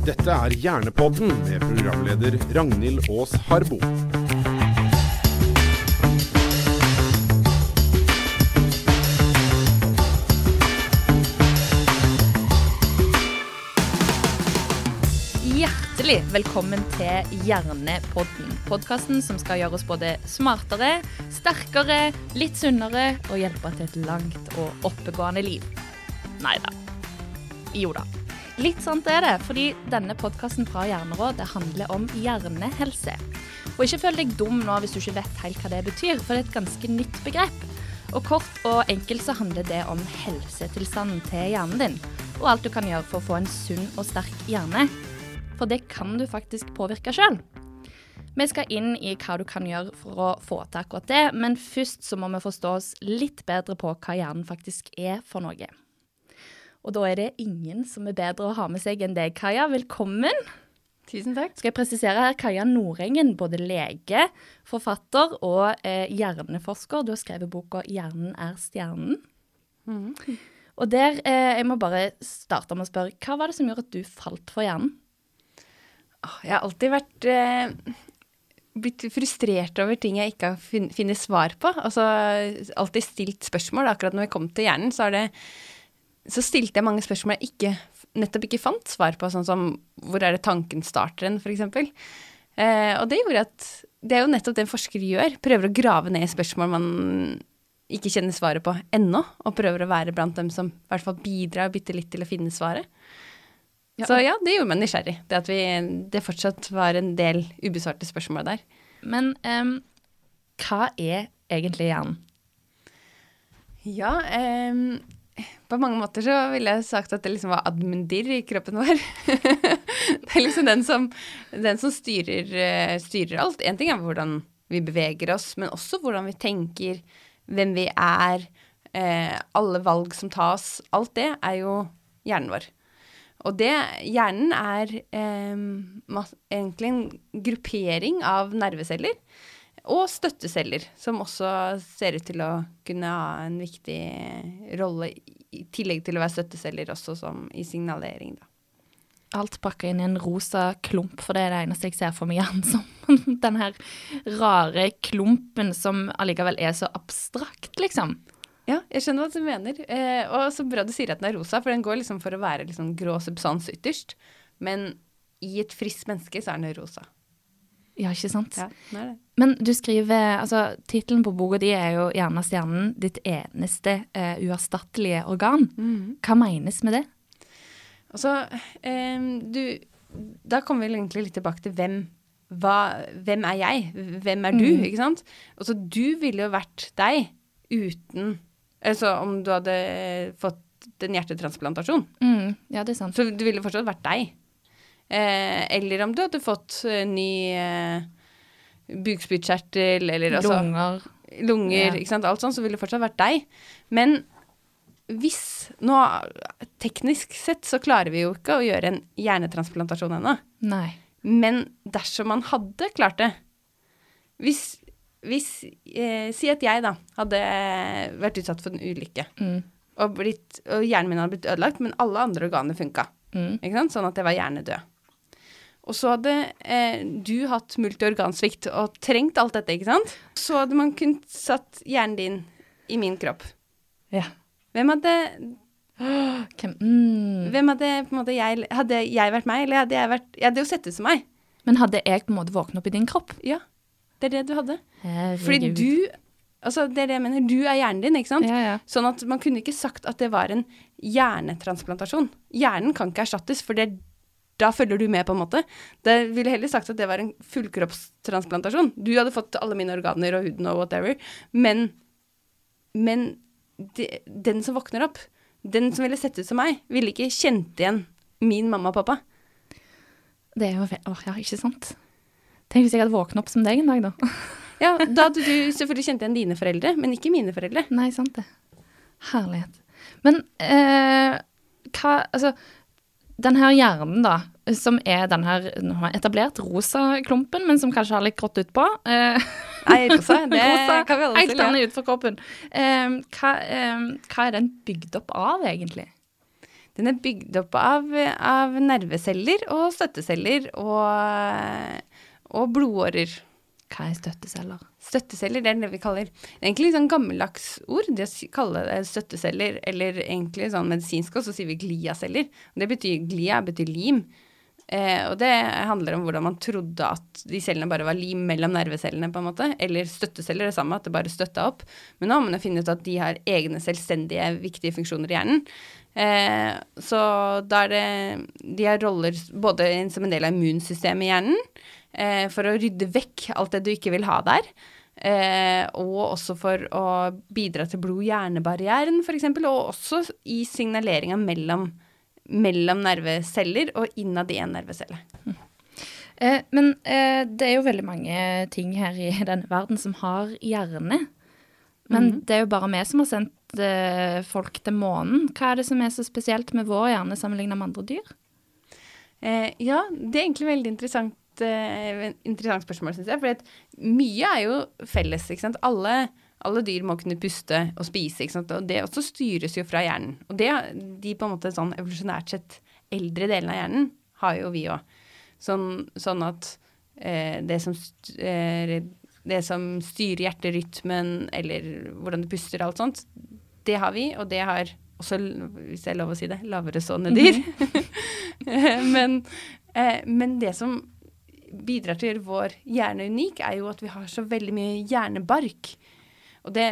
Dette er Hjernepodden med programleder Ragnhild Aas Harbo. Hjertelig velkommen til Hjernepodden. Podkasten som skal gjøre oss både smartere, sterkere, litt sunnere og hjelpe til et langt og oppegående liv. Nei da. Jo da. Litt sant er det, fordi denne podkasten fra Hjerneråd det handler om hjernehelse. Og ikke føl deg dum nå hvis du ikke vet helt hva det betyr, for det er et ganske nytt begrep. Og kort og enkelt så handler det om helsetilstanden til hjernen din, og alt du kan gjøre for å få en sunn og sterk hjerne. For det kan du faktisk påvirke sjøl. Vi skal inn i hva du kan gjøre for å få til akkurat det, men først så må vi forstå oss litt bedre på hva hjernen faktisk er for noe. Og da er det ingen som er bedre å ha med seg enn deg, Kaja. Velkommen. Tusen takk. Skal jeg presisere her, Kaja Nordengen, både lege, forfatter og eh, hjerneforsker. Du har skrevet boka 'Hjernen er stjernen'. Og der, eh, jeg må bare starte med å spørre, hva var det som gjorde at du falt for hjernen? Jeg har alltid vært eh, blitt frustrert over ting jeg ikke har funnet svar på. Altså alltid stilt spørsmål. Akkurat når jeg kom til hjernen, så, har det, så stilte jeg mange spørsmål jeg ikke, nettopp ikke fant svar på, sånn som hvor er det tanken starter hen, f.eks. Eh, og det gjorde at Det er jo nettopp det en forsker gjør. Prøver å grave ned i spørsmål man ikke kjenner svaret på ennå, og prøver å være blant dem som i hvert fall bidrar bitte litt til å finne svaret. Ja. Så ja, det gjorde meg nysgjerrig. Det at vi, det fortsatt var en del ubesvarte spørsmål der. Men um, hva er egentlig hjernen? Ja, ehm, på mange måter så ville jeg sagt at det liksom var admundir i kroppen vår. det er liksom den som, den som styrer, eh, styrer alt. En ting er hvordan vi beveger oss, men også hvordan vi tenker, hvem vi er, eh, alle valg som tas. Alt det er jo hjernen vår. Og det, hjernen er eh, egentlig en gruppering av nerveceller og støtteceller, som også ser ut til å kunne ha en viktig rolle, i tillegg til å være støtteceller også som i signalering, da. Alt pakka inn i en rosa klump, for det er det eneste jeg ser for meg hjernen som. Den her rare klumpen som allikevel er så abstrakt, liksom. Ja, jeg skjønner hva du mener. Eh, og så bra du sier at den er rosa, for den går liksom for å være liksom grå substans ytterst. Men i et friskt menneske så er den rosa. Ja, ikke sant? Ja, det det. Men du skriver Altså, tittelen på boka di er jo 'Hjernen er stjernen', ditt eneste eh, uerstattelige organ. Hva menes med det? Altså, så, eh, du Da kommer vi egentlig litt tilbake til hvem hva, Hvem er jeg? Hvem er du? Mm. Ikke sant? Altså, du ville jo vært deg uten Altså om du hadde fått en hjertetransplantasjon. Mm, ja, det er sant. Så du ville fortsatt vært deg. Eh, eller om du hadde fått eh, ny eh, bukspyttkjertel, eller altså Lunger. lunger, Ja. ikke sant, alt sånt, så ville det fortsatt vært deg. Men hvis nå Teknisk sett så klarer vi jo ikke å gjøre en hjernetransplantasjon ennå. Nei. Men dersom man hadde klart det Hvis, hvis eh, Si at jeg da hadde vært utsatt for en ulykke, Mm. og, blitt, og hjernen min hadde blitt ødelagt, men alle andre organer funka. Mm. Sånn at jeg var hjernedød. Og så hadde eh, du hatt multiorgansvikt og trengt alt dette, ikke sant? Så hadde man kunnet satt hjernen din i min kropp. Ja. Hvem hadde, Hvem mm. hvem hadde på en måte jeg Hadde jeg vært meg, eller hadde jeg vært Jeg hadde jo sett ut som meg. Men hadde jeg på en måte våknet opp i din kropp? Ja, det er det du hadde. Herregud. Fordi du Altså, det er det jeg mener. Du er hjernen din, ikke sant? Ja, ja. Sånn at man kunne ikke sagt at det var en hjernetransplantasjon. Hjernen kan ikke erstattes, for det, da følger du med, på en måte. Det ville heller sagt at det var en fullkroppstransplantasjon. Du hadde fått alle mine organer og huden og whatever, men, men de, den som våkner opp, den som ville sett ut som meg, ville ikke kjent igjen min mamma og pappa. Det er jo Åh, ja, ikke sant? Tenk hvis jeg hadde våknet opp som deg en dag, da. Ja, Da hadde du selvfølgelig kjent igjen dine foreldre, men ikke mine foreldre. Nei, sant det. Herlighet. Men eh, hva Altså, den her hjernen, da, som er den her nå har jeg etablert rosa klumpen, men som kanskje har litt grått utpå. Eh, Nei, rosa, det rosa, kan vi til. Ja. annet utenfor kroppen. Eh, hva, eh, hva er den bygd opp av, egentlig? den er bygd opp av, av nerveceller og støtteceller og, og blodårer. Hva er støtteceller? Støtteceller, det er det vi kaller er egentlig sånn gammeldags ord, det å kalle det støtteceller, eller egentlig sånn medisinsk også, så sier vi gliaceller. Det betyr glia betyr lim. Eh, og det handler om hvordan man trodde at de cellene bare var lim mellom nervecellene, på en måte. Eller støtteceller, det samme, at det bare støtta opp. Men nå har man jo funnet ut at de har egne selvstendige, viktige funksjoner i hjernen. Eh, så da er det De har roller både som en del av immunsystemet i hjernen, eh, for å rydde vekk alt det du ikke vil ha der. Eh, og også for å bidra til blod-hjerne-barrieren, f.eks. Og også i signaleringa mellom, mellom nerveceller og innad i en nervecelle. Eh, men eh, det er jo veldig mange ting her i denne verden som har hjerne. Men det er jo bare vi som har sendt eh, folk til månen. Hva er det som er så spesielt med vår hjerne sammenlignet med andre dyr? Eh, ja, det er egentlig veldig interessant, eh, interessant spørsmål, syns jeg. For mye er jo felles, ikke sant. Alle, alle dyr må kunne puste og spise, ikke sant. Og det også styres jo fra hjernen. Og det, de på en måte sånn evolusjonært sett eldre delene av hjernen har jo vi òg. Sånn, sånn at uh, det som eh, det som styrer hjerterytmen, eller hvordan du puster og alt sånt, det har vi, og det har også, hvis det er lov å si det, lavere sånne dyr. men, eh, men det som bidrar til å gjøre vår hjerne unik, er jo at vi har så veldig mye hjernebark. Og det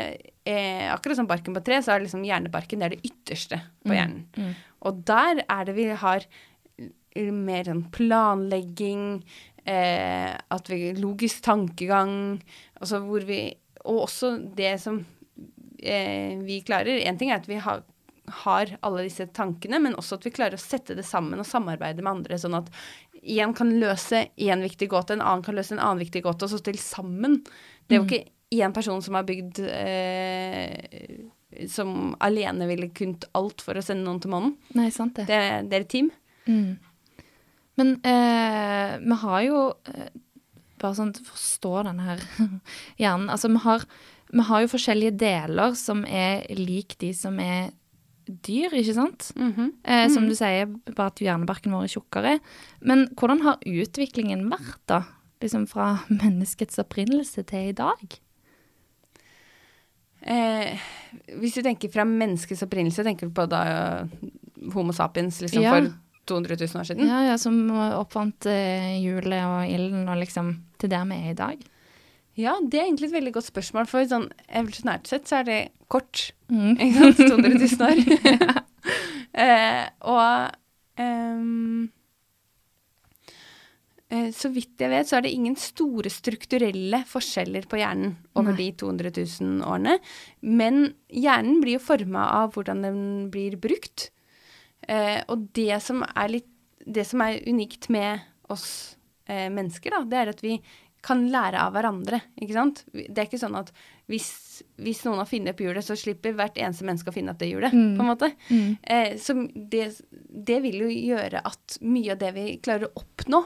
er akkurat som barken på tre, så er liksom hjernebarken det det ytterste på hjernen. Mm. Og der er det vi har mer sånn planlegging, eh, at vi logisk tankegang, altså hvor vi Og også det som eh, vi klarer En ting er at vi har, har alle disse tankene, men også at vi klarer å sette det sammen og samarbeide med andre, sånn at én kan løse én viktig gåte, en annen kan løse en annen viktig gåte, og så til sammen. Det er jo ikke én person som har bygd eh, Som alene ville kunnet alt for å sende noen til månen. Nei, sant det. Det, det er et team. Mm. Men eh, vi har jo eh, Bare sånn forstå denne her hjernen Altså, vi har, vi har jo forskjellige deler som er lik de som er dyr, ikke sant? eh, som du sier, bare at hjernebarken vår er tjukkere. Men hvordan har utviklingen vært, da? Liksom fra menneskets opprinnelse til i dag? Eh, hvis du tenker fra menneskets opprinnelse, tenker du på da eh, Homo sapiens liksom Ja. for 200 000 år siden? Ja, ja, som oppfant eh, hjulet og ilden og liksom til der vi er i dag. Ja, det er egentlig et veldig godt spørsmål, for sånn evolusjonært sett så er det kort. Mm. Ikke sant? 200 000 år. eh, og um, eh, så vidt jeg vet, så er det ingen store strukturelle forskjeller på hjernen over Nei. de 200 000 årene. Men hjernen blir jo forma av hvordan den blir brukt. Eh, og det som er litt Det som er unikt med oss eh, mennesker, da, det er at vi kan lære av hverandre, ikke sant? Det er ikke sånn at hvis, hvis noen har funnet opp hjulet, så slipper hvert eneste menneske å finne opp det hjulet, på en måte. Eh, så det, det vil jo gjøre at mye av det vi klarer å oppnå,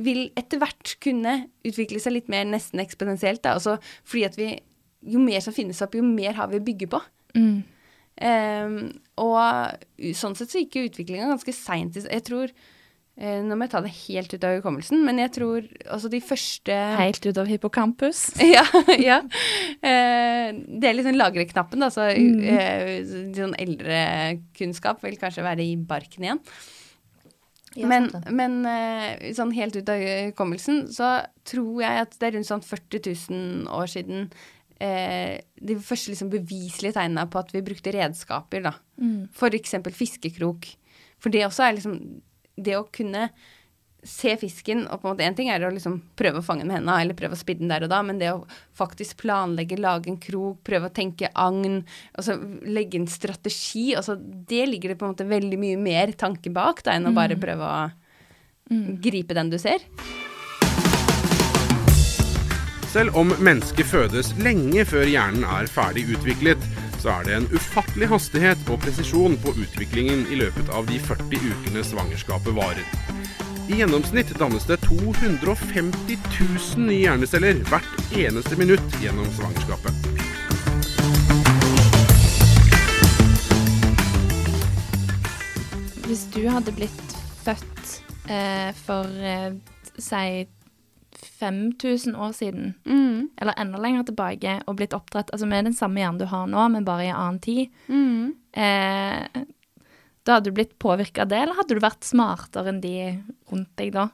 vil etter hvert kunne utvikle seg litt mer nesten eksponentielt, da. Altså fordi at vi Jo mer som finnes opp, jo mer har vi å bygge på. Mm. Eh, og sånn sett så gikk jo utviklinga ganske seint. Jeg tror Nå må jeg ta det helt ut av hukommelsen, men jeg tror altså de første Helt ut av hippocampus. ja, ja. Eh, det er liksom lagreknappen, da, så eh, sånn eldre kunnskap vil kanskje være i barken igjen. Ja, men men eh, sånn helt ut av hukommelsen så tror jeg at det er rundt sånn 40 000 år siden eh, de første liksom beviselige tegnene på at vi brukte redskaper, da. For eksempel fiskekrok. For det også er liksom Det å kunne se fisken og på en måte En ting er å liksom prøve å fange den med hendene eller prøve å spidde den der og da, men det å faktisk planlegge, lage en krok, prøve å tenke agn, altså legge en strategi altså Det ligger det på en måte veldig mye mer tanke bak da, enn å bare prøve å gripe den du ser. Selv om mennesket fødes lenge før hjernen er ferdig utviklet, så er det en ufattelig hastighet og presisjon på utviklingen i løpet av de 40 ukene svangerskapet varer. I gjennomsnitt dannes det 250 000 nye hjerneceller hvert eneste minutt gjennom svangerskapet. hvis du hadde blitt født eh, for eh, si 5000 år siden, Mm. eller enda lenger tilbake, og blitt oppdratt altså med den samme hjernen du har nå, men bare i annen tid, Mm. eh, da hadde du blitt påvirka av det, eller hadde du vært smartere enn de rundt deg da?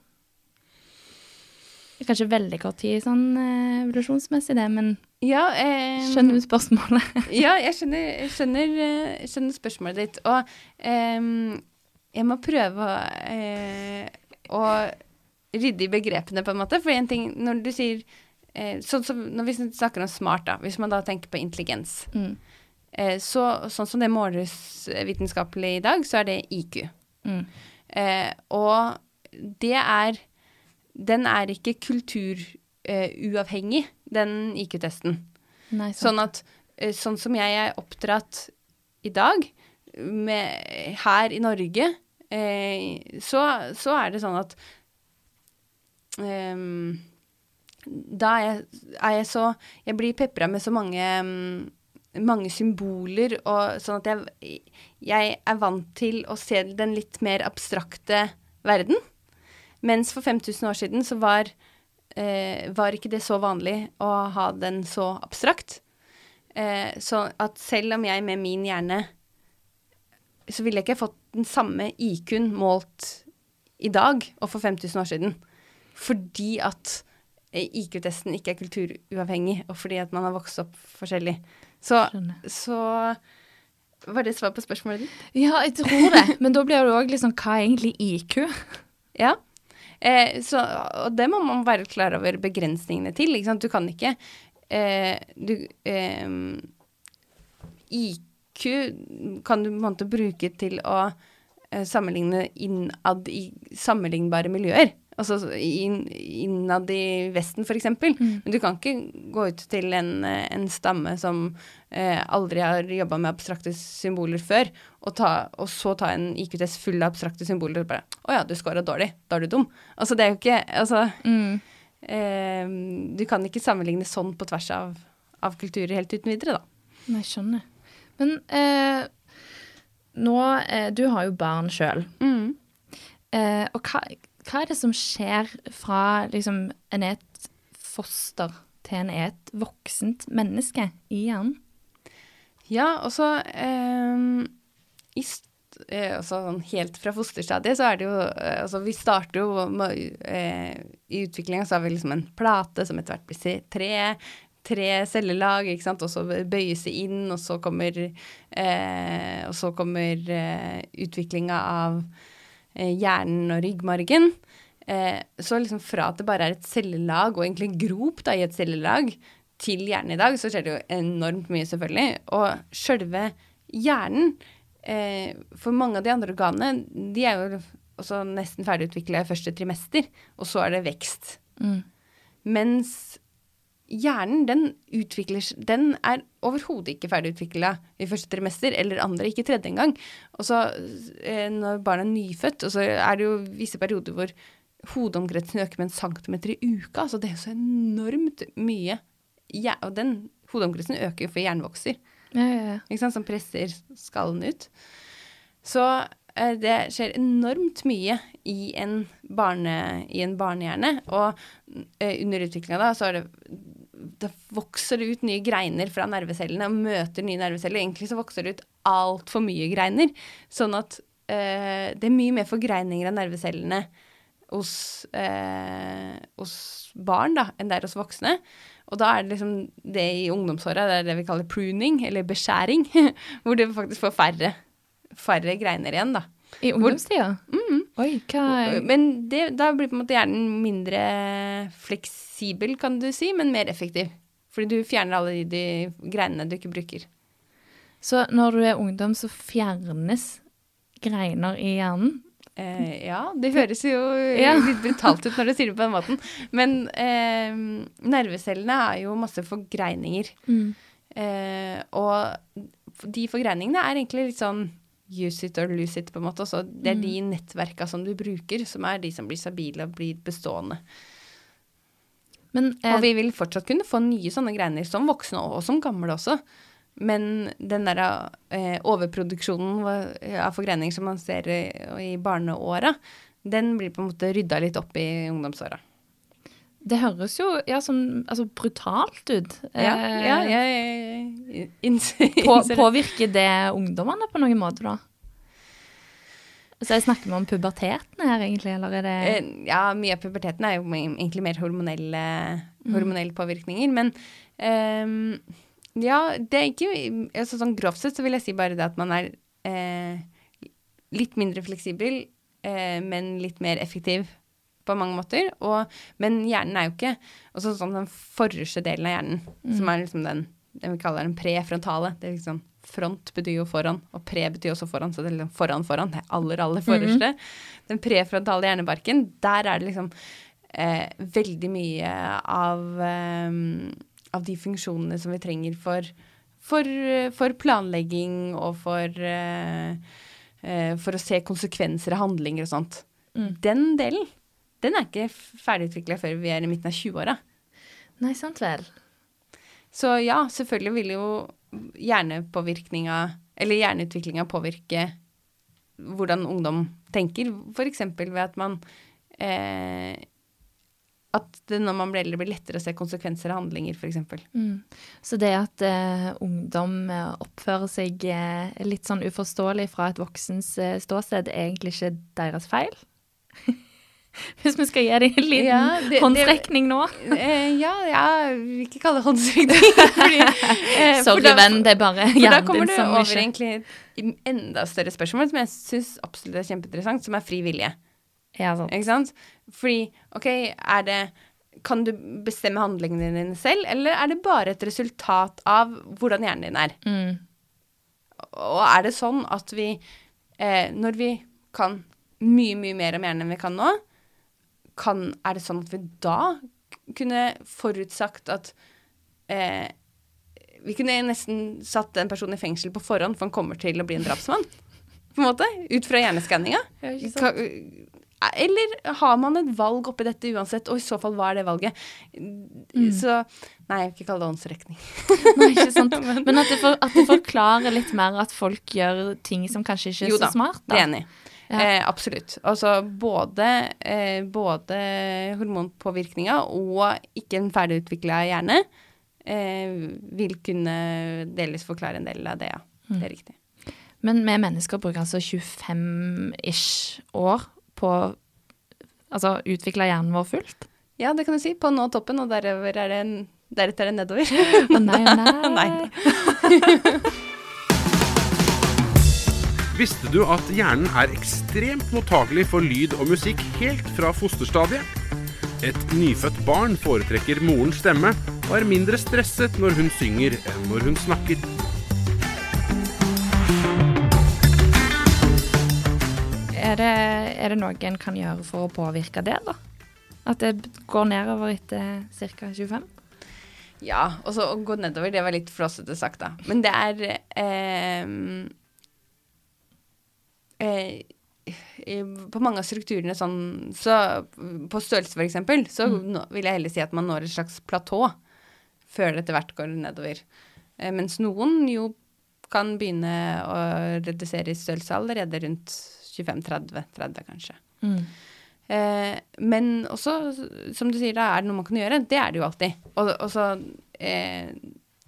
Kanskje veldig kort tid sånn eh, evolusjonsmessig, det, men Ja, eh, skjønner du spørsmålet? ja, jeg skjønner, skjønner, eh, skjønner spørsmålet ditt. Og jeg må prøve å, eh, å rydde i begrepene, på en måte. For en ting, når du sier eh, Sånn som når vi snakker om smart, da. Hvis man da tenker på intelligens. Mm. Eh, så, sånn som det måles vitenskapelig i dag, så er det IQ. Mm. Eh, og det er Den er ikke kulturuavhengig, eh, den IQ-testen. Sånn at eh, sånn som jeg er oppdratt i dag, med, her i Norge, eh, så, så er det sånn at ehm, Da er jeg, er jeg så Jeg blir pepra med så mange mm, mange symboler, og sånn at jeg, jeg er vant til å se den litt mer abstrakte verden. Mens for 5000 år siden så var, eh, var ikke det så vanlig å ha den så abstrakt. Eh, så at selv om jeg med min hjerne Så ville jeg ikke fått den samme IQ-en målt i dag og for 5000 år siden. Fordi at eh, IQ-testen ikke er kulturuavhengig, og fordi at man har vokst opp forskjellig. Så, så Var det svar på spørsmålet ditt? Ja, jeg tror det. Men da blir det òg liksom Hva er egentlig IQ? Ja. Eh, så, og det må man være klar over begrensningene til. Ikke sant? Du kan ikke eh, du, eh, IQ kan du på en måte bruke til å eh, sammenligne innad i sammenlignbare miljøer. Altså inn, innad i Vesten, f.eks. eksempel. Men du kan ikke gå ut til en, en stamme som eh, aldri har jobba med abstrakte symboler før, og, ta, og så ta en IQ-test full av abstrakte symboler og bare Å ja, du scora dårlig. Da er du dum. Altså, det er jo ikke Altså Mm. eh, Du kan ikke sammenligne sånn på tvers av, av kulturer helt uten videre, da. Nei, skjønner. Men eh, nå eh, Du har jo barn sjøl. Mm. Eh, og hva, hva er det som skjer fra liksom en et foster til en et voksent menneske i hjernen? Ja, og så ehm, i eh, altså sånn helt fra fosterstadiet så er det jo eh, Altså vi starter jo med, eh, I utviklinga så har vi liksom en plate som etter hvert blir tre. Tre cellelag, ikke sant, og så bøyes det inn, og så kommer eh, Og så kommer eh, utviklinga av hjernen og ryggmargen. Eh, så liksom fra at det bare er et cellelag, og egentlig en grop da, i et cellelag, til hjernen i dag, så skjer det jo enormt mye, selvfølgelig. Og sjølve hjernen, eh, for mange av de andre organene, de er jo også nesten ferdigutvikla i første trimester, og så er det vekst. Mm. Mens hjernen, den utvikler Den er overhodet ikke ferdigutvikla i første trimester, eller andre, ikke tredje engang. Og så eh, når barnet er nyfødt, og så er det jo visse perioder hvor hodeomkretsen øker med en centimeter i uka. Altså det er så enormt mye. Ja, og den hodeomkretsen øker jo for hjernen vokser Ja, ja, ja. ikke sant, som presser skallen ut. Så det skjer enormt mye i en, barne, i en barnehjerne. Og eh, under utviklinga da, så er det Da vokser det ut nye greiner fra nervecellene og møter nye nerveceller. Egentlig så vokser det ut altfor mye greiner. Sånn at eh, det er mye mer forgreininger av nervecellene hos, eh, hos barn da, enn det er hos voksne. Og da er det liksom det i ungdomsåra, det er det vi kaller pruning, eller beskjæring, hvor du faktisk får færre, færre greiner igjen, da. I ungdomstida? Oi, hva Men det, da blir på en måte hjernen mindre fleksibel, kan du si, men mer effektiv. Fordi du fjerner alle de, de greinene du ikke bruker. Så når du er ungdom, så fjernes greiner i hjernen? Eh, ja, det høres jo Ja. litt brutalt ut når du sier det på den måten. Men eh, nervecellene har jo masse forgreininger. Eh, og de forgreiningene er egentlig litt sånn use it or lose it, på en måte. Også det er de nettverka som du bruker, som er de som blir stabile og blir bestående. Men eh, Og vi vil fortsatt kunne få nye sånne greiner, som voksne og som gamle også. men den der eh, overproduksjonen av forgreining som man ser i, i barneåra, den blir på en måte rydda litt opp i ungdomsåra. Det høres jo ja, sånn, altså, brutalt ut. Ja, ja, ja, ja innser på, påvirker det ungdommene på noen måte, da? Så jeg snakker vi om puberteten her, egentlig, eller er det Eh, Ja, mye av puberteten er jo egentlig mer hormonelle, hormonelle påvirkninger. Men um, ja, det er ikke altså, Sånn grovt sett så vil jeg si bare det at man er eh, litt mindre fleksibel, eh, men litt mer effektiv på mange måter. Og, men hjernen er jo ikke også sånn den forreste delen av hjernen, som er liksom den den, vi kaller den prefrontale. Det er liksom Front betyr jo foran, og pre betyr også foran, så det er liksom foran foran. Det aller, aller forreste. Den prefrontale hjernebarken, der er det liksom eh, veldig mye av, eh, av de funksjonene som vi trenger for, for, for planlegging og for, eh, eh, for å se konsekvenser av handlinger og sånt. Den delen, den er ikke ferdigutvikla før vi er i midten av 20-åra. Nei, sant vel. Så ja, selvfølgelig vil jo hjernepåvirkninga, eller hjerneutviklinga påvirke hvordan ungdom tenker, f.eks. ved at man eh, At det når man blir eldre, blir lettere å se konsekvenser av handlinger, f.eks. Mm. Så det at eh, ungdom eh, oppfører seg eh, litt sånn uforståelig fra et voksens eh, ståsted, er egentlig ikke deres feil? Hvis vi skal dem en liten Ja, det- håndstrekning nå. Eh, ja, ja, vil ikke kalle det håndsrekning. fordi, eh, Sorry, da- venn, det er bare hjernen din For da kommer du over ikke egentlig enda større spørsmål, som jeg syns absolutt er kjempeinteressant, som er fri vilje. Ja, sant. Ikke sant? Fordi, OK, er det Kan du bestemme handlingene dine selv, eller er det bare et resultat av hvordan hjernen din er? Mm. Og er det sånn at vi, eh, når vi kan mye, mye mer om hjernen enn vi kan nå, kan, er det sånn at vi da kunne forutsagt at eh, Vi kunne nesten satt en person i fengsel på forhånd, for han kommer til å bli en drapsmann. På en måte, Ut fra hjerneskanninga. Eller har man et valg oppi dette uansett, og i så fall, hva er det valget? Så Nei, jeg vil ikke kalle det åndsrekning. Nei, ikke sant. Men at det, for, at det forklarer litt mer at folk gjør ting som kanskje ikke er Jo så da, smart. Det er Da. jeg enig i. Ja. Eh, absolutt. Altså både, eh, både hormonpåvirkninga og ikke en ferdigutvikla hjerne eh, vil kunne delvis forklare en del av det, ja. Mm. Det er riktig. Men vi mennesker bruker altså 25-ish år på altså utvikle hjernen vår fullt. Ja, det kan du si. På å nå toppen, og er det deretter er det nedover. Å nei, nei. Nei. Visste du at hjernen er ekstremt mottakelig for lyd og musikk helt fra fosterstadiet? Et nyfødt barn foretrekker morens stemme og er mindre stresset når hun synger enn når hun snakker. Er det, er det noe en kan gjøre for å påvirke det, da? At det går nedover etter ca. 25? Ja, og så å gå nedover, det var litt flåsete sagt, da. Men det er eh, eh, På mange av strukturene sånn så På størrelse, eksempel, så nå, vil jeg heller si at man når et slags platå før det etter hvert går nedover. Eh, mens noen jo kan begynne å redusere i størrelse allerede rundt 25-30, 30 kanskje. Mm. Eh, men også, som du sier, da er det noe man kan gjøre. Det er det jo alltid. Og, og så eh,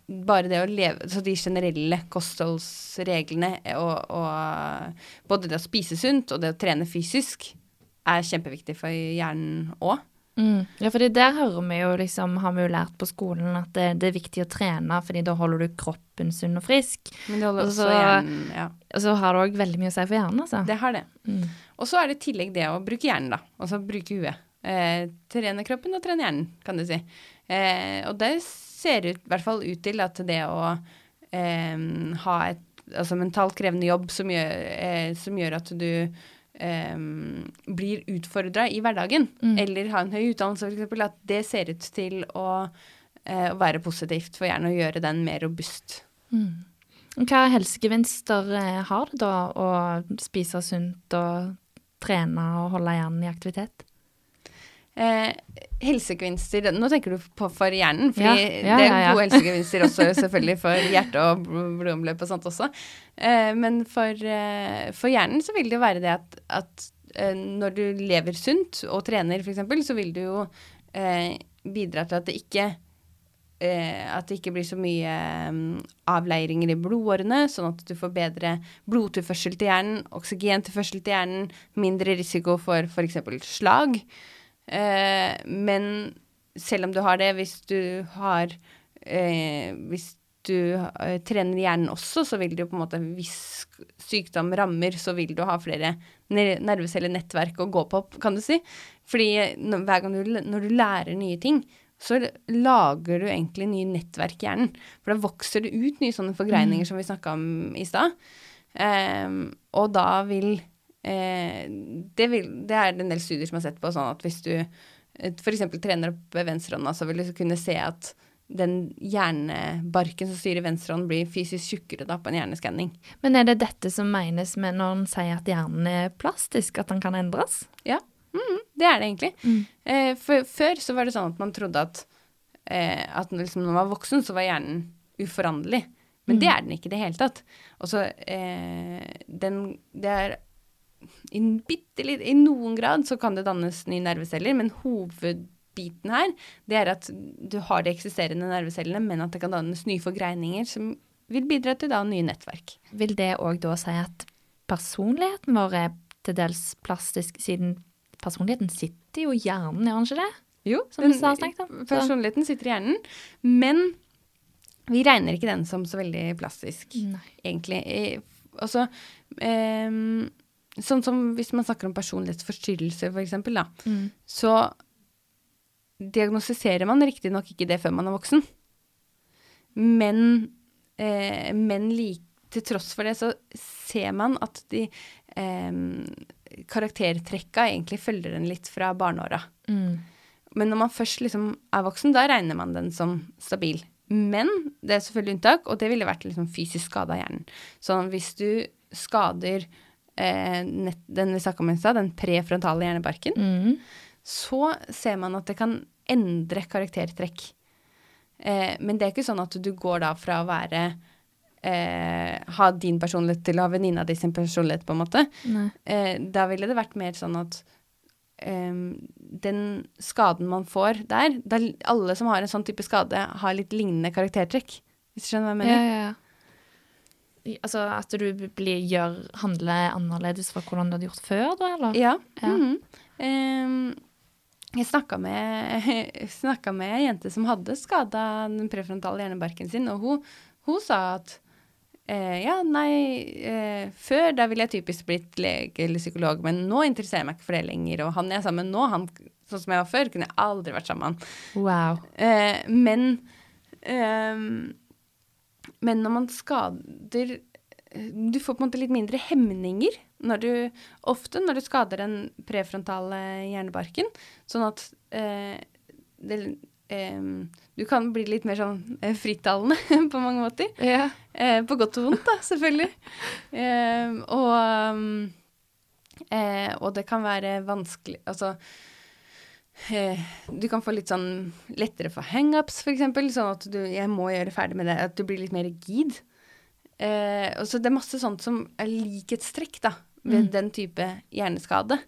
bare det å leve Så de generelle kostholdsreglene og, og både det å spise sunt og det å trene fysisk er kjempeviktig for hjernen òg. Mm. Ja, for der hører vi jo liksom, har vi jo lært på skolen at det, det er viktig å trene, fordi da holder du kroppen sunn og frisk. Men det holder Og også så- hjernen Ja, Og så har det òg veldig mye å si for hjernen, altså. det har det. Mm. Og så er det i tillegg det å bruke hjernen, da. Altså bruke huet. Eh, trene kroppen og trene hjernen, kan du si. Eh, og det ser ut, i hvert fall ut til at det å eh, ha et altså mentalt krevende jobb som gjør, eh, som gjør at du eh, blir utfordra i hverdagen, Mm. eller ha en høy utdannelse f.eks., at det ser ut til å eh, være positivt for hjernen å gjøre den mer robust. Mm. Hva helsegevinster eh, har det da å spise sunt og trene og holde hjernen i aktivitet? Eh, helsegevinster Nå tenker du på for hjernen, fordi Ja, ja, det er gode helsegevinster også selvfølgelig for hjerte og blodomløp og sånt også. Eh, men for, eh, for hjernen så vil det jo være det at, at eh, når du lever sunt og trener f.eks., så vil du jo eh, bidra til at det ikke eh, at det ikke blir så mye mm, avleiringer i blodårene, sånn at du får bedre blodtilførsel til hjernen, oksygentilførsel til hjernen, mindre risiko for f.eks. slag. Eh, men selv om du har det, hvis du har eh, Hvis du eh, trener hjernen også, så vil jo på en måte Hvis sykdom rammer, så vil du ha flere ner- nervecellenettverk å gå på, kan du si. Fordi når, hver gang du, når du lærer nye ting, så lager du egentlig nye nettverk i hjernen. For da vokser det ut nye sånne forgreininger som vi snakka om i stad. Um, og da vil, eh, det vil Det er en del studier som har sett på sånn at hvis du f.eks. trener opp venstrehånda, så vil du kunne se at den hjernebarken som styrer venstrehånd, blir fysisk tjukkere da på en hjerneskanning. Men er det dette som menes med når en sier at hjernen er plastisk, at den kan endres? Ja, mm, det er det egentlig. Mm. Eh, for, før så var det sånn at man trodde at, eh, at liksom når man var voksen, så var hjernen uforanderlig. Men Mm. det er den ikke i det hele tatt. Og så eh, den Det er i, bitte litt, I noen grad så kan det dannes nye nerveceller, men hovedbiten her, det er at du har de eksisterende nervecellene, men at det kan dannes nye forgreininger som vil bidra til da nye nettverk. Vil det òg da si at personligheten vår er til dels plastisk, siden personligheten sitter jo i hjernen, gjør den ikke det? Jo, Som vi har snakket om. Personligheten sitter i hjernen, men vi regner ikke den som så veldig plastisk, Nei. egentlig. Eh, Altså, ehm, sånn som hvis man snakker om personlighetsforstyrrelse, for eksempel, da, Mm. så diagnostiserer man riktignok ikke det før man er voksen. Men, eh, men like, til tross for det så ser man at de eh, karaktertrekka egentlig følger den litt fra barneåra. Mm. Men når man først liksom er voksen, da regner man den som stabil. Men det er selvfølgelig unntak, og det ville vært liksom fysisk skade av hjernen. Så hvis du skader eh, nett, den vi snakka om i stad, den prefrontale hjernebarken, Mm. så ser man at det kan endre karaktertrekk. Eh, men det er ikke sånn at du går da fra å være eh, ha din personlighet til å ha venninna di sin personlighet, på en måte. Eh, da ville det vært mer sånn at Um, den skaden man får der da, Alle som har en sånn type skade, har litt lignende karaktertrekk. Hvis du skjønner hva jeg mener? ja, ja. I- Altså at du blir, gjør, handler annerledes fra hvordan du hadde gjort før, da, eller? Ja. Ja. Mm -hmm. um, jeg snakka med, med ei jente som hadde skada den prefrontale hjernebarken sin, og hun, hun sa at eh, ja, nei, eh, før da ville jeg typisk blitt lege eller psykolog, men nå interesserer jeg meg ikke for det lenger. Og han jeg er sammen nå, han, sånn som jeg var før, kunne jeg aldri vært sammen med han. Wow. Eh, men Men når man skader eh, Du får på en måte litt mindre hemninger når du, ofte når du skader den prefrontale hjernebarken. Sånn at eh, det, eh, du kan bli litt mer sånn eh, frittalende på mange måter. Ja. Eh, på godt og vondt, da, selvfølgelig. Eh, og, og det kan være vanskelig Altså Du kan få litt sånn lettere for hangups, f.eks. Sånn at du Jeg må gjøre ferdig med det. At du blir litt mer rigid. Eh, og så det er masse sånt som er likhetstrekk da, ved Mm. den type hjerneskade.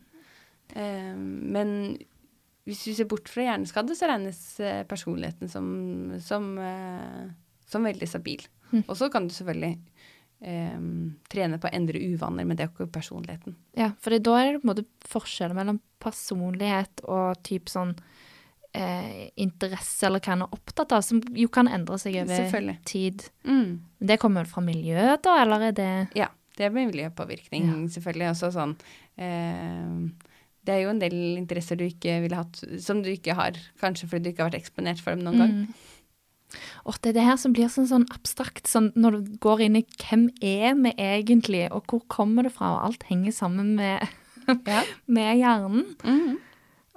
Eh, men hvis du ser bort fra hjerneskade, så regnes eh, personligheten som, som, eh, som veldig stabil. Mm. Og så kan du selvfølgelig eh, trene på å endre uvaner, men det er ikke personligheten. Ja, for da er det på en måte forskjell mellom personlighet og type sånn eh, interesse eller hva en er opptatt av, som jo kan endre seg over tid. Mm. Det kommer vel fra miljøet, da, eller er det Ja, det er miljøpåvirkning, Ja. selvfølgelig. Også sånn eh, Det er jo en del interesser du ikke ville hatt, som du ikke har, kanskje fordi du ikke har vært eksponert for dem noen gang. Og det er det her som blir sånn, sånn abstrakt, sånn når du går inn i hvem er vi egentlig, og hvor kommer det fra, og alt henger sammen med, Ja. med hjernen. Mm -hmm.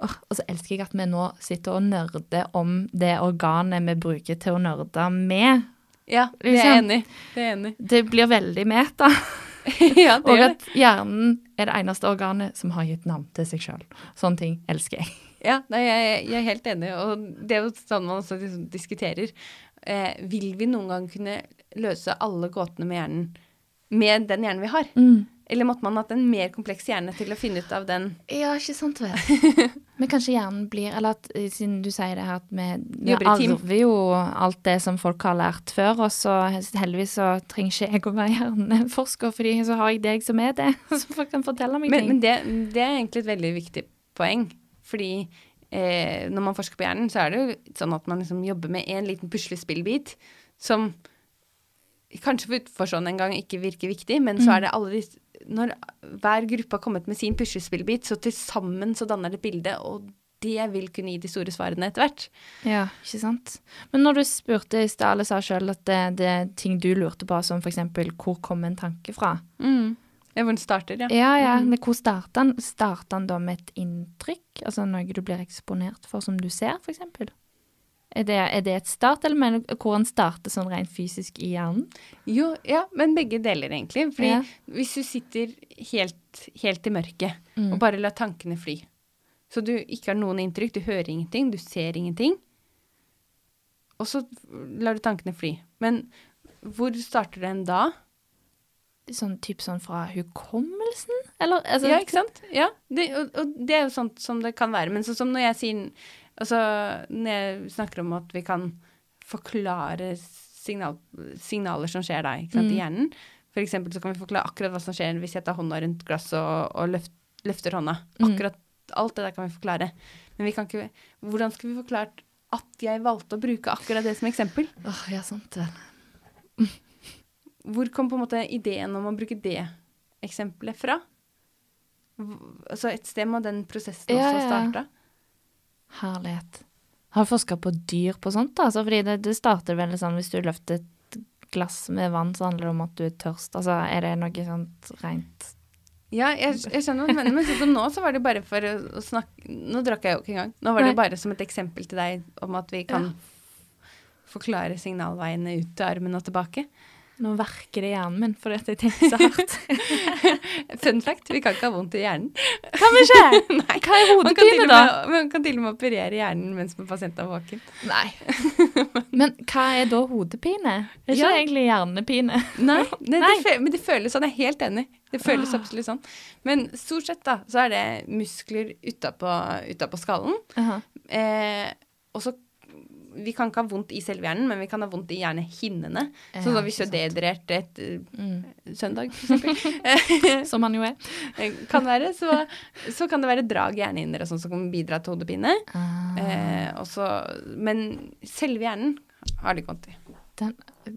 og så elsker jeg at vi nå sitter og nerder om det organet vi bruker til å nerde med. ja, det er enig. Det er enig. Det blir veldig meta. ja, Og at hjernen er det eneste organet som har gitt navn til seg sjøl. Sånne ting elsker jeg. Ja, nei, jeg, jeg er helt enig, og det er jo sånn man også liksom diskuterer. Eh, vil vi noen gang kunne løse alle gåtene med hjernen med den hjernen vi har? Eller måtte man hatt en mer kompleks hjerne til å finne ut av den? Ja, ikke sant vel. Men kanskje hjernen blir Eller at eh, siden du sier det her at vi, vi arver jo alt det som folk har lært før, og så heldigvis så trenger ikke jeg å være hjerneforsker, fordi så har jeg deg som er det, som folk kan fortelle meg Men, ting. men det, det er egentlig et veldig viktig poeng. Fordi eh, når man forsker på hjernen, så er det jo sånn at man liksom jobber med en liten puslespillbit som kanskje for sånn en gang ikke virker viktig, men så er det alle de Når hver gruppe har kommet med sin puslespillbit, så til sammen så danner det et bilde, og det vil kunne gi de store svarene etter hvert. Ja, ikke sant. Men når du spurte i stad, eller sa sjøl at det, det er ting du lurte på, som eksempel hvor kom en tanke fra? Det er hvor den starter, ja. Ja, ja, men hvor starter den? Starter den da med et inntrykk? Altså noe du blir eksponert for som du ser, eksempel? Er det, er det et startelement, hvor den starter sånn rent fysisk i hjernen? Jo, ja, men begge deler, egentlig. Fordi Ja. hvis du sitter helt, helt i mørket Mm. og bare lar tankene fly, så du ikke har noen inntrykk, du hører ingenting, du ser ingenting, og så lar du tankene fly. Men hvor starter den da? Sånn typ sånn fra hukommelsen? Eller altså ja, ikke sant? Ja, det, og, og det er jo sånt som det kan være. Men sånn som når jeg sier Altså, når jeg snakker om at vi kan forklare signal, signaler som skjer da, sant, i hjernen. For eksempel så kan vi forklare akkurat hva som skjer hvis jeg tar hånda rundt glasset og, og løft, løfter hånda. Akkurat alt det der kan vi forklare. Men vi kan ikke Hvordan skulle vi forklart at jeg valgte å bruke akkurat det som eksempel? Åh, ja, sant vel. Hvor kom på en måte ideen om å bruke det eksempelet fra? Altså et sted må den prosessen også ja. starta. Herlighet. Har du forska på dyr på sånt? da? Altså, fordi det, det starter vel sånn hvis du løfter et glass med vann, så handler det om at du er tørst. Altså, er det noe sånt rent Ja, jeg, jeg skjønner hva du mener, men sånn som nå så var det bare for å, snakke Nå drakk jeg jo ikke engang. Nå var det Nei. bare som et eksempel til deg om at vi kan forklare signalveiene ut til armen og tilbake. Nå verker det i hjernen min fordi at jeg tenker så hardt. Fun fact, vi kan ikke ha vondt i hjernen. kan vi ikke? Nei. Hva er hodepine, da? man kan til og med operere hjernen mens pasienten er våken. Nei. Men hva er da hodepine? Det Er ikke Ja. egentlig hjernepine? Nei, det, Nei. Det, men det føles sånn. Jeg er helt enig. Det føles Ah. absolutt sånn. Men stort sett da, så er det muskler utapå, utapå skallen. -huh. Eh, og så Vi kan ikke ha vondt i selve hjernen, men vi kan ha vondt i hjernehinnene. Så Ja, da hvis du er dehydrert et eh, Mm. søndag, Som man jo er. eh, kan være, så, så kan det være drag i hjernehinner og sånn som kan bidra til hodepine. Ah. Eh, også, men selve hjernen har det ikke vondt i. Den,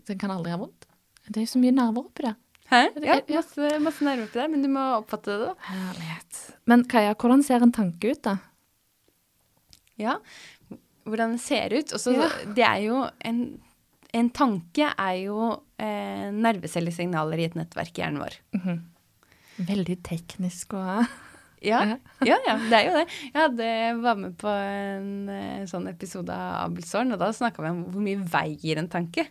den kan aldri ha vondt. Det er jo så mye nerver oppi det. Hæ? Ja, masse, masse nerver oppi der, men du må oppfatte det, da. Herlighet. Men Kaja, hvordan ser en tanke ut, da? Ja, hvordan det ser ut. Og så Ja. det er jo en, en tanke er jo eh, nervecellesignaler i et nettverk i hjernen vår. Mhm. Veldig teknisk og Ja, ja, ja, det er jo det. Jeg hadde, var med på en eh, sånn episode av Abelsåren, og da snakka vi om hvor mye veier en tanke.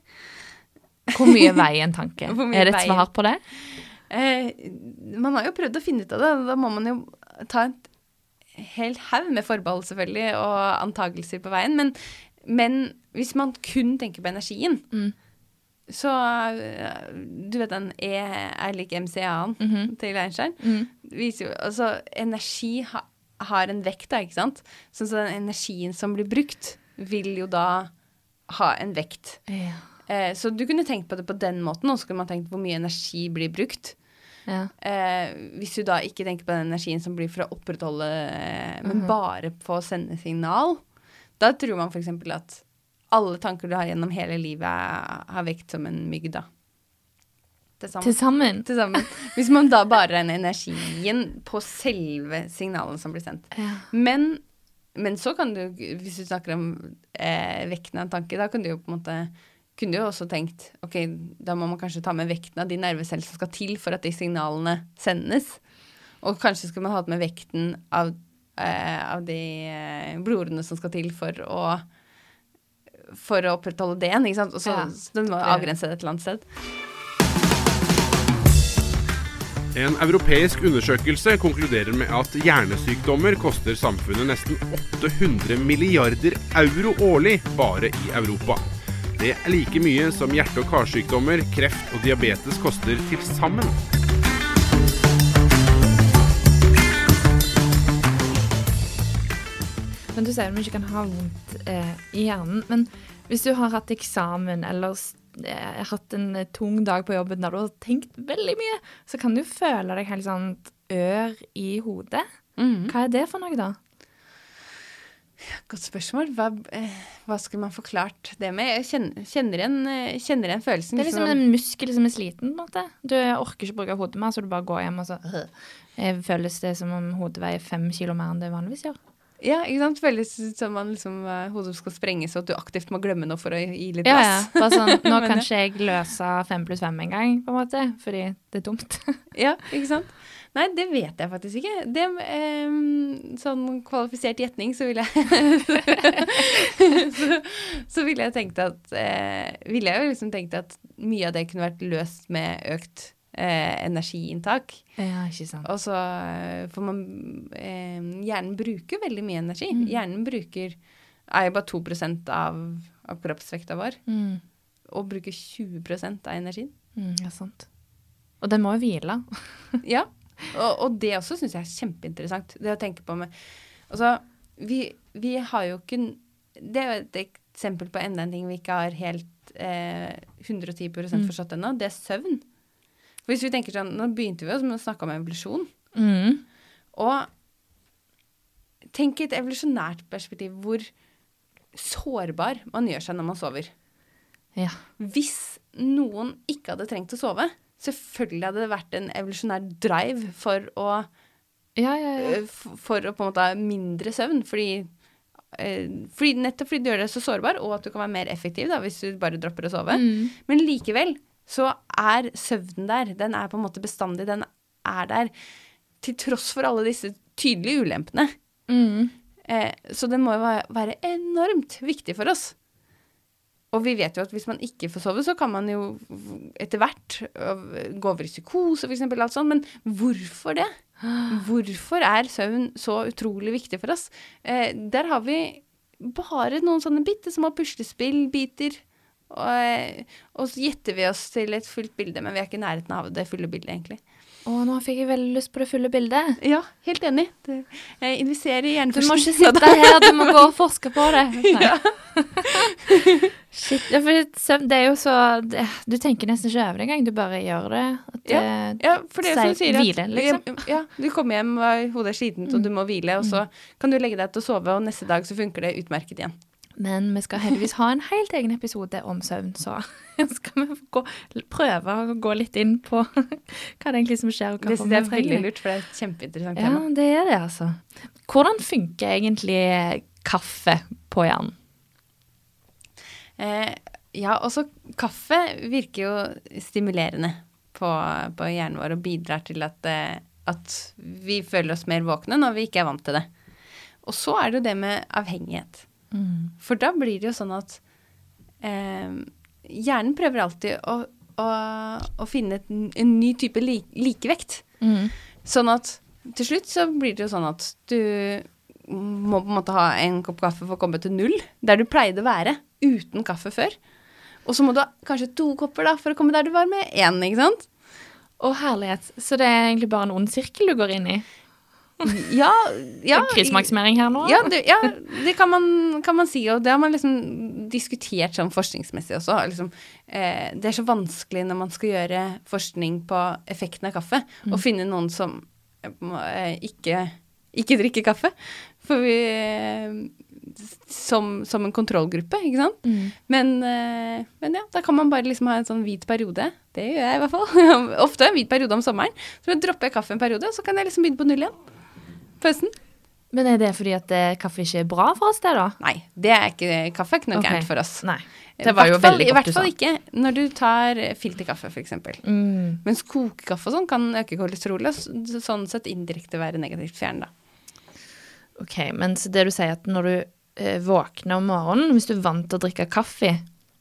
Hvor mye veier en tanke? Er det et svar på det? Eh, man har jo prøvd å finne ut av det, da må man jo ta en hel haug med forbehold, selvfølgelig, og antagelser på veien. Men, men hvis man kun tenker på energien, Mm. så eh, Du vet den E er lik MCA-en mm -hmm. til Einstein? Mm. Viser jo, altså, energi ha, har en vekt, da, ikke sant? Sånn så den energien som blir brukt, vil jo da ha en vekt. Ja. Eh, så du kunne tenkt på det på den måten, og så kunne man tenkt hvor mye energi blir brukt. Ja. Eh, hvis du da ikke tenker på den energien som blir for å opprettholde, eh, men -hmm. bare på å sende signal, da tror man f.eks. at alle tanker du har gjennom hele livet, har vekt som en mygg, da. Til sammen. Til sammen. Hvis man da bare regner energien på selve signalene som blir sendt. Ja. Men, men så kan du, hvis du snakker om eh, vekten av en tanke, da kan du jo på en måte kunne du jo også tenkt ok, da må man kanskje ta med vekten av de nerveceller som skal til for at de signalene sendes. Og kanskje skal man ha med vekten av, eh, av de eh, blodårene som skal til for å for å opprettholde det igjen. ikke sant? Og så Ja. så den må Det- avgrense det et eller annet sted. En europeisk undersøkelse konkluderer med at hjernesykdommer koster samfunnet nesten 800 milliarder euro årlig bare i Europa. Det er like mye som hjerte- og karsykdommer, kreft og diabetes koster til sammen. Men du sier at vi ikke kan ha vondt eh, i hjernen. Men hvis du har hatt eksamen eller eh, hatt en eh, tung dag på jobben der du har tenkt veldig mye, så kan du føle deg helt sånn ør i hodet. Mm. Hva er det for noe, da? Godt spørsmål. Hva, eh, hva skulle man forklart det med? Jeg kjenner, kjenner, igjen, eh, kjenner igjen følelsen. Det er liksom en muskel som er sliten. på en måte. Du orker ikke bruke hodet mer, så du bare går hjem og så øh. Eh, Føles det som om hodet veier fem kilo mer enn det vanligvis gjør. Ja, ikke sant? Føles som man liksom, eh, hodet skal sprenges, og at du aktivt må glemme noe for å gi litt Ja, ja. Bare sånn, nå kan ikke jeg løse fem pluss fem en gang, på en måte, fordi det er dumt. Ja, ikke sant? Nei, det vet jeg faktisk ikke. Det, eh, sånn kvalifisert gjetning, så ville jeg så, så ville jeg tenkt at eh, Ville jeg jo liksom tenkt at mye av det kunne vært løst med økt eh, energiinntak. Ja, ikke sant. Og så eh, For man eh, Hjernen bruker veldig mye energi. Mm. Hjernen bruker er jo bare 2 av, av kroppsvekta vår, Mm, og bruker 20% av energien. mm, ja, sant. Og den må jo hvile. Ja, og, og det også syns jeg er kjempeinteressant. Det å tenke på med Altså, vi, vi har jo ikke Det er jo et eksempel på enda en ting vi ikke har helt eh, 110 Mm. forstått ennå. Det er søvn. For hvis vi tenker sånn, Nå begynte vi jo med å snakke om evolusjon. Mm. Og tenk i et evolusjonært perspektiv hvor sårbar man gjør seg når man sover. Ja. Hvis noen ikke hadde trengt å sove, selvfølgelig hadde det vært en evolusjonær drive for å Ja, ja, ja. øh, for å på en måte ha mindre søvn, fordi, øh, fordi nettopp fordi du gjør deg så sårbar, og at du kan være mer effektiv da, hvis du bare dropper å sove. Mm. Men likevel så er søvnen der. Den er på en måte bestandig. Den er der til tross for alle disse tydelige ulempene. Mm. Eh, så den må jo være enormt viktig for oss. Og vi vet jo at hvis man ikke får sove, så kan man jo etter hvert øh, gå over i psykose, f.eks. alt sånt. Men hvorfor det? Hvorfor er søvn så utrolig viktig for oss? Eh, der har vi bare noen sånne bitte små puslespillbiter. Og, eh, og så gjetter vi oss til et fullt bilde, men vi er ikke i nærheten av det fulle bildet, egentlig. Å, nå fikk jeg veldig lyst på det fulle bildet. Ja, helt enig. Det, eh, investere i Du må ikke sitte her, du må gå og forske på det. Shit, ja, for det er jo så det, Du tenker nesten ikke over det engang, du bare gjør det. At det Ja, for det er som sier at hvile, liksom. Ja, du kommer hjem, og hodet er slitent, og du må hvile, og så kan du legge deg til å sove, og neste dag så funker det utmerket igjen. Men vi skal heldigvis ha en helt egen episode om søvn, så skal vi gå, prøve å gå litt inn på hva det egentlig som skjer, og Det hvorfor jeg er veldig lurt, for det er et kjempeinteressant Ja, tema. det er det, altså. Hvordan funker egentlig kaffe på hjernen? Eh, ja, også kaffe virker jo stimulerende på, på hjernen vår og bidrar til at, eh, at vi føler oss mer våkne når vi ikke er vant til det. Og så er det jo det med avhengighet. For da blir det jo sånn at eh, hjernen prøver alltid å, å, å finne et, en ny type li, likevekt. Mm. Sånn at til slutt så blir det jo sånn at du må på en måte ha en kopp kaffe for å komme til null, der du pleide å være uten kaffe før. Og så må du ha kanskje to kopper da for å komme der du var med én, ikke sant? Å, herlighet. Så det er egentlig bare en ond sirkel du går inn i? Ja, ja. Krisemaksimering her nå? Ja, det, ja, det kan man, kan man si, og det har man liksom diskutert sånn forskningsmessig også. Liksom, eh, det er så vanskelig når man skal gjøre forskning på effekten av kaffe, å finne noen som eh, eh, ikke, ikke drikker kaffe. For vi eh, som, som en kontrollgruppe, ikke sant? Mm. Men, eh, men ja, da kan man bare liksom ha en sånn hvit periode. Det gjør jeg i hvert fall. Ofte en hvit periode om sommeren. Så dropper jeg kaffe en periode, og så kan jeg liksom begynne på null igjen. På. Men er det fordi at eh, kaffe ikke er bra for oss, det, da? Nei, det er ikke, kaffe er ikke noe okay. gærent for oss. Nei. Det var jo veldig godt fall- veldig I hvert du sa. fall ikke når du tar filterkaffe, f.eks. Mm. Mens kokekaffe og sånn kan øke kolesterolet, og sånn sett indirekte være negativt for hjernen, da. Ok, men så det du sier at når du eh, våkner om morgenen, hvis du er vant til å drikke kaffe,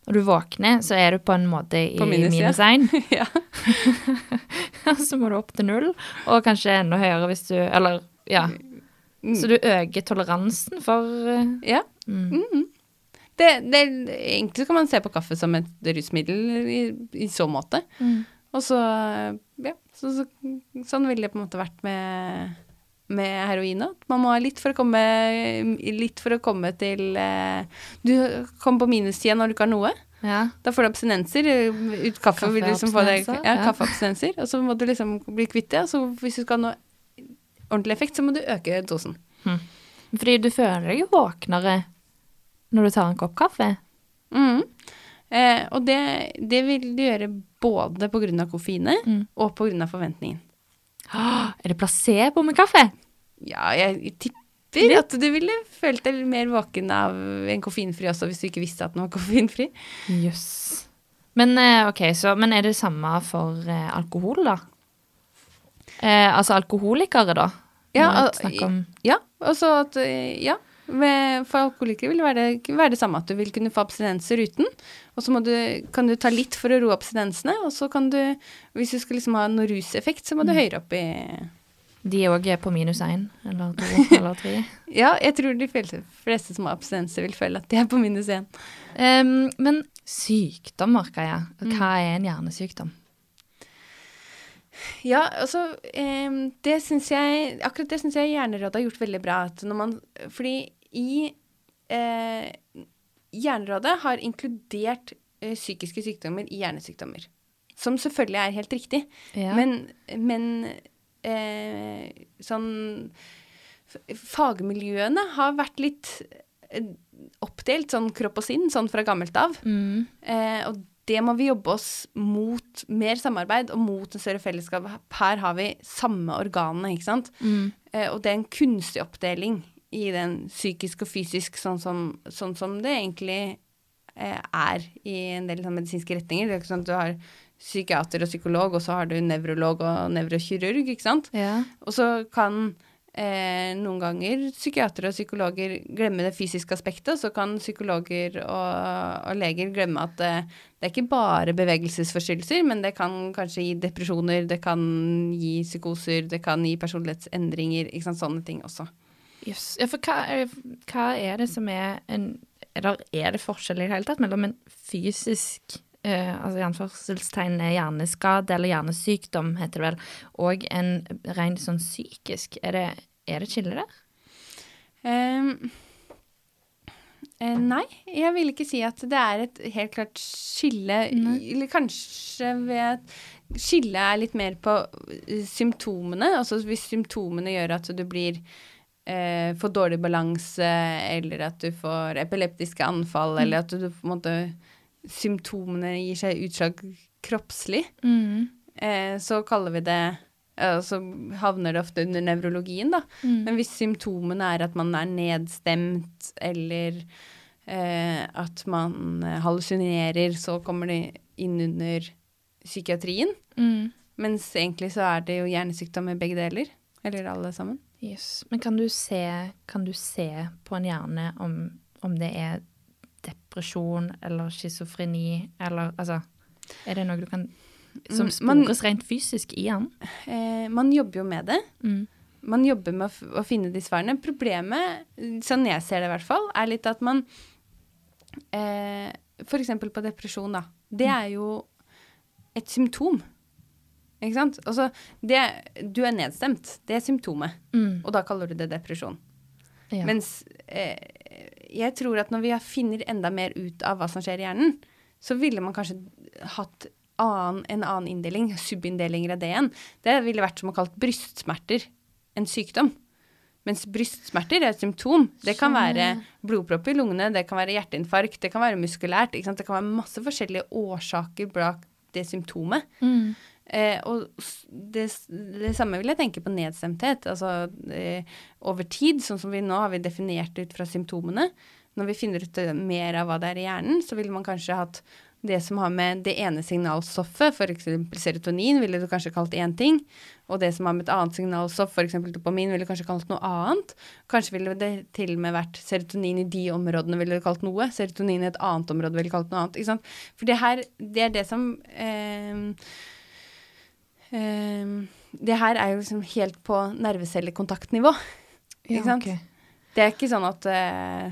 Når du våkner, så er du på en måte i minus én. ja. så må du opp til null, og kanskje enda høyere hvis du Eller, ja. Mm. Så du øker toleransen for eh, ja. mm. Mm. Det, det, egentlig kan man se på kaffe som et rusmiddel i, i så måte. Mm. Og så, ja, så, så, sånn ville det på en måte vært med, med heroin òg. Man må ha litt for å komme, litt for å komme til eh, Du kommer på minustida når du ikke har noe. Ja. Da får du abstinenser. Ut kaffe vil du liksom få deg ja, ja. kaffeabstinenser. Og så må du liksom bli kvitt det. Og så hvis du skal noe ordentlig effekt, så må du øke dosen. Fordi du føler deg jo våknere når du tar en kopp kaffe. Mm. Eh, og det, det vil du gjøre både pga. koffeinet Mm. og pga. forventningen. Åh, Er det placebo med kaffe? Ja, jeg tipper at du ville følt deg mer våken av en koffeinfri også, hvis du ikke visste at den var koffeinfri. Jøss. Men okay, så, men er det det samme for eh, alkohol, da? Eh, altså alkoholikere, da? Ja, om Ja, også at eh, Ja. Med, for alkoholikere vil det være, det samme at du vil kunne få abstinenser uten. Og så kan du ta litt for å roe abstinensene, og så kan du, hvis du skal liksom ha noe ruseffekt, så må du høyere opp i De òg er på minus én eller to eller tre. Ja, jeg tror de fleste, fleste som har abstinenser, vil føle at de er på minus én. Um, men sykdom, Kaja. jeg. Hva er en hjernesykdom? Ja, altså Det synes jeg Akkurat det syns jeg Hjernerådet har gjort veldig bra. At når man, fordi i eh, Hjernerådet har inkludert eh, psykiske sykdommer i hjernesykdommer. Som selvfølgelig er helt riktig. Ja. Men, men eh, sånn Fagmiljøene har vært litt eh, oppdelt, sånn kropp og sinn, sånn fra gammelt av. mm. Eh, og det må vi jobbe oss mot mer samarbeid og mot en større fellesskap. Her har vi samme organene, ikke sant. Mm. Eh, og det er en kunstig oppdeling i den psykisk og fysisk, sånn som, sånn som det egentlig eh, er i en del sånn, medisinske retninger. Det er ikke sånn at du har psykiater og psykolog, og så har du nevrolog og nevrokirurg, ikke sant. Ja. Og så kan eh, noen ganger psykiatere og psykologer glemmer det fysiske aspektet, og så kan psykologer og, og leger glemme at det, det er ikke bare bevegelsesforstyrrelser, men det kan kanskje gi depresjoner, det kan gi psykoser, det kan gi personlighetsendringer, ikke sant, sånne ting også. Jøss. Ja, for hva er, hva er det som er en Eller er det forskjell i det hele tatt mellom en fysisk eh, altså i anførselstegn hjerneskade eller hjernesykdom, heter det vel, og en rent sånn psykisk? Er det, er det et skille der? Um, eh, nei, jeg vil ikke si at det er et helt klart skille, Nei. eller kanskje ved at skillet er litt mer på eh, symptomene. Altså hvis symptomene gjør at du blir eh, får dårlig balanse, eller at du får epileptiske anfall, eller at du på en måte Symptomene gir seg utslag kroppslig, eh, så kaller vi det eh, Så havner det ofte under nevrologien, da. Mm. Men hvis symptomene er at man er nedstemt, eller eh, at man hallusinerer, så kommer det inn under psykiatrien. Mm. Mens egentlig så er det jo hjernesykdom i begge deler. Eller alle sammen. Yes. Men kan du se, kan du se på en hjerne om, om det er depresjon eller schizofreni, eller altså Er det noe du kan Som Mm, spores rent fysisk i hjernen? Eh, man jobber jo med det. Mm. Man jobber med å, å finne de svarene. Problemet, sånn jeg ser det i hvert fall, er litt at man eh, eksempel på depresjon, da. Det er jo et symptom. Ikke sant? Altså, det, du er nedstemt. Det er symptomet. Mm. Og da kaller du det depresjon. Ja. Mens eh, jeg tror at når vi finner enda mer ut av hva som skjer i hjernen, så ville man kanskje hatt annen, en annen inndeling, subinndeling av det igjen. Det ville vært som å kalle brystsmerter en sykdom. Mens brystsmerter er et symptom. Det kan Sånn, være blodpropp i lungene, det kan være hjerteinfarkt, det kan være muskulært. Det kan være masse forskjellige årsaker bak det symptomet. Mm. Eh, og det, det samme vil jeg tenke på nedstemthet. Altså eh, over tid, sånn som vi nå har vi definert ut fra symptomene. Når vi finner ut eh, mer av hva det er i hjernen, så ville man kanskje hatt det som har med det ene signalstoffet, f.eks. serotonin, ville du kanskje kalt én ting. Og det som har med et annet signalstoff, f.eks. dopamin, ville du kanskje kalt noe annet. Kanskje ville det til og med vært serotonin i de områdene, ville du kalt noe. Serotonin i et annet område ville du kalt noe annet. For det her, det er det som eh, Det her er jo liksom helt på nervecellekontaktnivå. Ikke sant? Det er ikke sånn at eh,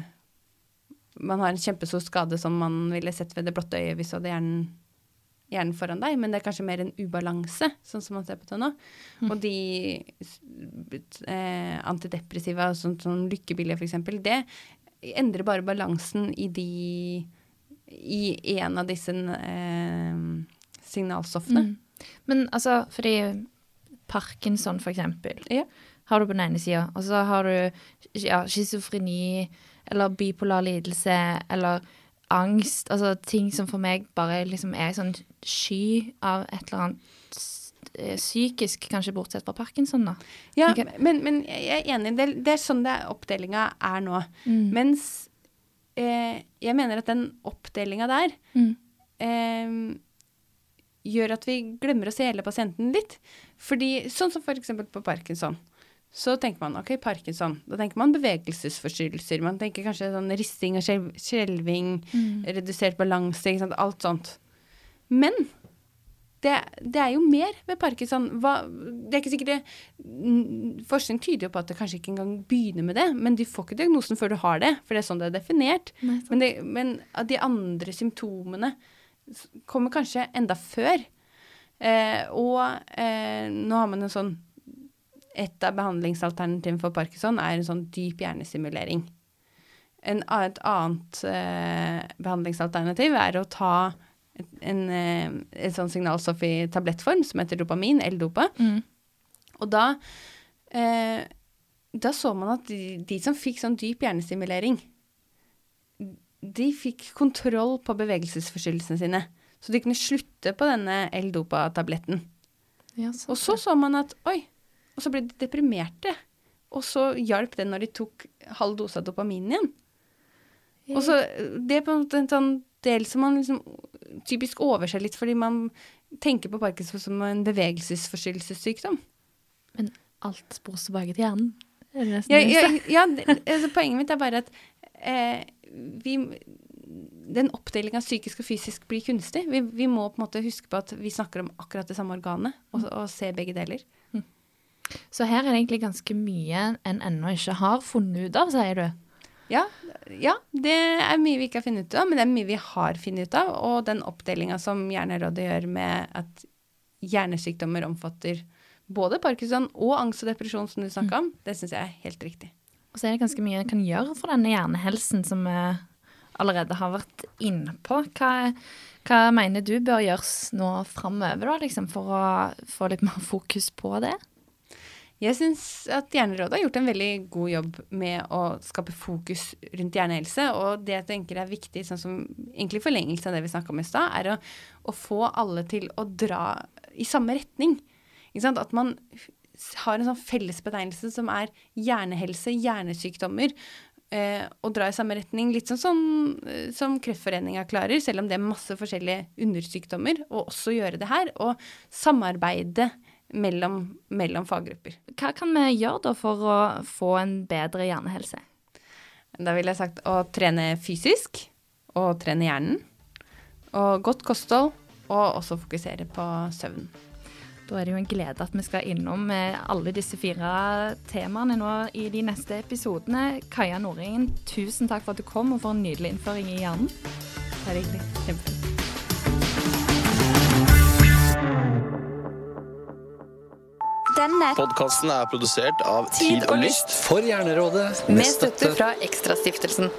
man har en kjempestor skade som man ville sett ved det blotte øyet hvis du hadde hjernen, hjernen foran deg, men det er kanskje mer en ubalanse, sånn som man ser på det nå. Mm. Og de eh, antidepressiva, sånn som lykkebillige f.eks., det endrer bare balansen i de i en av disse eh, signalstoffene. Mm. Men altså, fordi Parkinson, for eksempel, ja. har du på den ene sida, og så har du ja, schizofreni eller bipolar lidelse eller angst. Altså ting som for meg bare liksom er sånn sky av et eller annet psykisk, kanskje bortsett fra parkinson, da. Ja, okay. men, men, jeg er enig. Det, det er sånn det oppdelinga er nå. Mm. Mens eh, jeg mener at den oppdelinga der mm. eh, gjør at vi glemmer å se hele pasienten litt. Fordi, sånn som eksempel på parkinson. Så tenker man ok, parkinson. Da tenker man bevegelsesforstyrrelser. Man tenker kanskje sånn risting og skjelving, mm. redusert balanse. Alt sånt. Men det, det, er jo mer ved parkinson. Hva, det er ikke sikkert det Forskning tyder jo på at det kanskje ikke engang begynner med det, men du får ikke diagnosen før du har det, for det er sånn det er definert. Nei, men, det, men de andre symptomene kommer kanskje enda før. Eh, og eh, nå har man en sånn et av behandlingsalternativene for parkinson er en sånn dyp hjernesimulering. En, et annet eh, behandlingsalternativ er å ta et, en, eh, et sånn signalstoff i tablettform som heter dopamin, L-dopa. Mm. Og da, eh, da så man at de, de, som fikk sånn dyp hjernestimulering, de fikk kontroll på bevegelsesforstyrrelsene sine. Så de kunne slutte på denne L-dopa-tabletten. Ja, og så så man at oi, og så ble de deprimerte. Og så hjalp det når de tok halv dose av dopamin igjen. Og så Det er på en måte en sånn del som man liksom typisk overser litt, fordi man tenker på Parkinson som en bevegelsesforstyrrelsessykdom. Men alt spores tilbake til hjernen? Ja, ja, ja, ja altså, poenget mitt er bare at eh, vi den oppdelinga psykisk og fysisk blir kunstig. Vi, vi, må på en måte huske på at vi snakker om akkurat det samme organet, og, og se begge deler. Så her er det egentlig ganske mye en ennå ikke har funnet ut av, sier du? Ja, ja, det er mye vi ikke har funnet ut av, men det er mye vi har funnet ut av. Og den oppdelinga som Hjernerådet gjør med at hjernesykdommer omfatter både parkinson og angst og depresjon, som du snakka om, det syns jeg er helt riktig. Og så er det ganske mye en kan gjøre for denne hjernehelsen som vi allerede har vært inne på. Hva, hva mener du bør gjøres nå framover, liksom, for å få litt mer fokus på det? Jeg syns at Hjernerådet har gjort en veldig god jobb med å skape fokus rundt hjernehelse. Og det jeg tenker er viktig, sånn som egentlig forlengelse av det vi snakka om i stad, er å, å, få alle til å dra i samme retning. At man har en sånn fellesbetegnelse som er hjernehelse, hjernesykdommer. Eh, og dra i samme retning. Litt sånn som, som Kreftforeninga klarer, selv om det er masse forskjellige undersykdommer. Og også gjøre det her. Og samarbeide mellom, mellom, faggrupper. Hva kan vi gjøre da for å få en bedre hjernehelse? Da ville jeg sagt å trene fysisk og trene hjernen. Og godt kosthold, og også fokusere på søvn. Da er det jo en glede at vi skal innom alle disse fire temaene nå i de neste episodene. Kaja Nordingen, tusen takk for at du kom, og for en nydelig innføring i hjernen. Det er hyggelig. Kjempefint. Denne podkasten er produsert av Tid og Lyst for Hjernerådet. Med støtte fra Ekstrastiftelsen.